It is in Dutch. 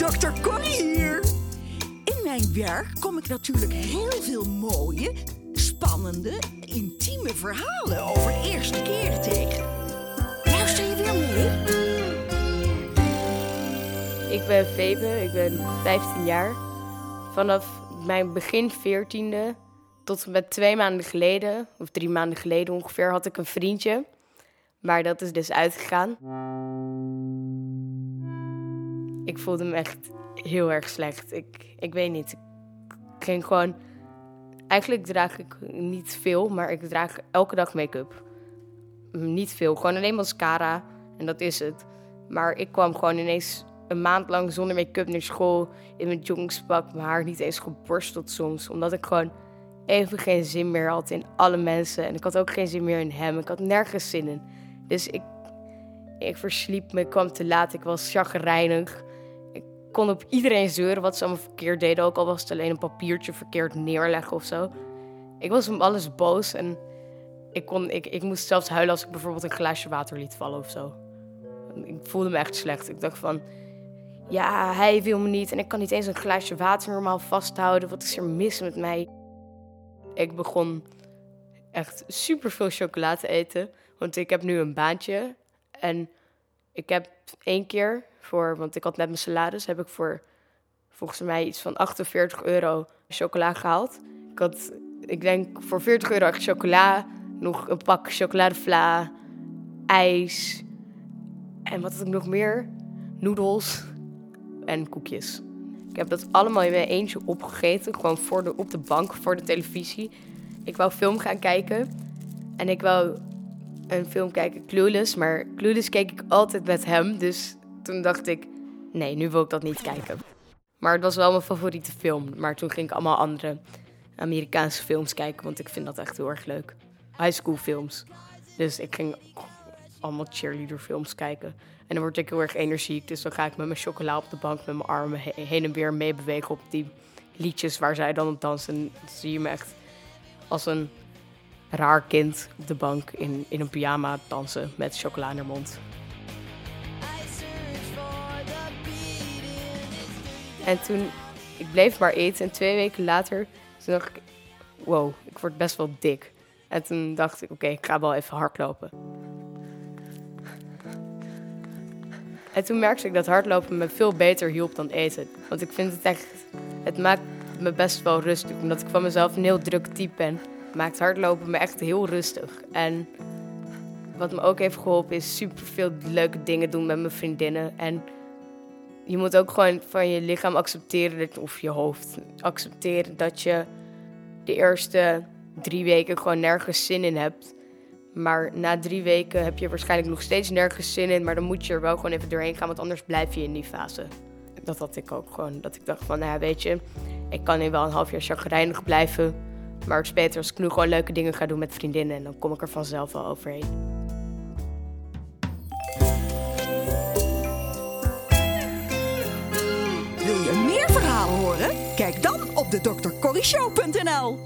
dokter Corrie hier. In mijn werk kom ik natuurlijk heel veel mooie, spannende, intieme verhalen over eerste keren tegen. Luister je weer mee? Ik ben Febe, ik ben 15 jaar. Vanaf mijn begin 14e tot met twee maanden geleden, of drie maanden geleden ongeveer, had ik een vriendje. Maar dat is dus uitgegaan. Ik voelde me echt heel erg slecht. Ik, ik weet niet. Ik ging gewoon. Eigenlijk draag ik niet veel, maar ik draag elke dag make-up. Niet veel, gewoon alleen mascara en dat is het. Maar ik kwam gewoon ineens een maand lang zonder make-up naar school. In mijn jongenspak, mijn haar niet eens geborsteld soms. Omdat ik gewoon even geen zin meer had in alle mensen. En ik had ook geen zin meer in hem. Ik had nergens zin in. Dus ik, ik versliep me, ik kwam te laat. Ik was chagrijnig. Kon op iedereen zeuren wat ze allemaal verkeerd deden. Ook al was het alleen een papiertje verkeerd neerleggen of zo. Ik was om alles boos en ik, kon, ik, ik moest zelfs huilen als ik bijvoorbeeld een glaasje water liet vallen of zo. Ik voelde me echt slecht. Ik dacht van, ja, hij wil me niet en ik kan niet eens een glaasje water normaal vasthouden. Wat is er mis met mij? Ik begon echt super veel chocola te eten, want ik heb nu een baantje. En ik heb één keer voor, want ik had net mijn salaris, heb ik voor volgens mij iets van 48 euro chocola gehaald. Ik had, ik denk voor 40 euro echt chocola, nog een pak chocoladevla, ijs en wat had ik nog meer? Noedels en koekjes. Ik heb dat allemaal in mijn eentje opgegeten, gewoon voor de, op de bank voor de televisie. Ik wou film gaan kijken en ik wou een film kijken, Clueless, maar Clueless keek ik altijd met hem, dus toen dacht ik, nee, nu wil ik dat niet kijken. Maar het was wel mijn favoriete film, maar toen ging ik allemaal andere Amerikaanse films kijken, want ik vind dat echt heel erg leuk. High school films. Dus ik ging allemaal cheerleader films kijken. En dan word ik heel erg energiek. Dus dan ga ik met mijn chocola op de bank met mijn armen heen en weer meebewegen op die liedjes waar zij dan op dansen. En dan zie je me echt als een raar kind op de bank in, in een pyjama dansen met chocola in haar mond. En toen, ik bleef maar eten en twee weken later, toen dacht ik, wow, ik word best wel dik. En toen dacht ik, oké, ik ga wel even hardlopen. En toen merkte ik dat hardlopen me veel beter hielp dan eten. Want ik vind het echt, het maakt me best wel rustig. Omdat ik van mezelf een heel druk type ben, maakt hardlopen me echt heel rustig. En wat me ook heeft geholpen is super veel leuke dingen doen met mijn vriendinnen. En je moet ook gewoon van je lichaam accepteren, of je hoofd accepteren dat je de eerste drie weken gewoon nergens zin in hebt. Maar na drie weken heb je waarschijnlijk nog steeds nergens zin in. Maar dan moet je er wel gewoon even doorheen gaan, want anders blijf je in die fase. Dat had ik ook gewoon. Dat ik dacht van, nou ja, weet je, ik kan nu wel een half jaar chagrijnig blijven. Maar het is beter als ik nu gewoon leuke dingen ga doen met vriendinnen. En dan kom ik er vanzelf wel overheen. Kijk dan op de drcorryshow.nl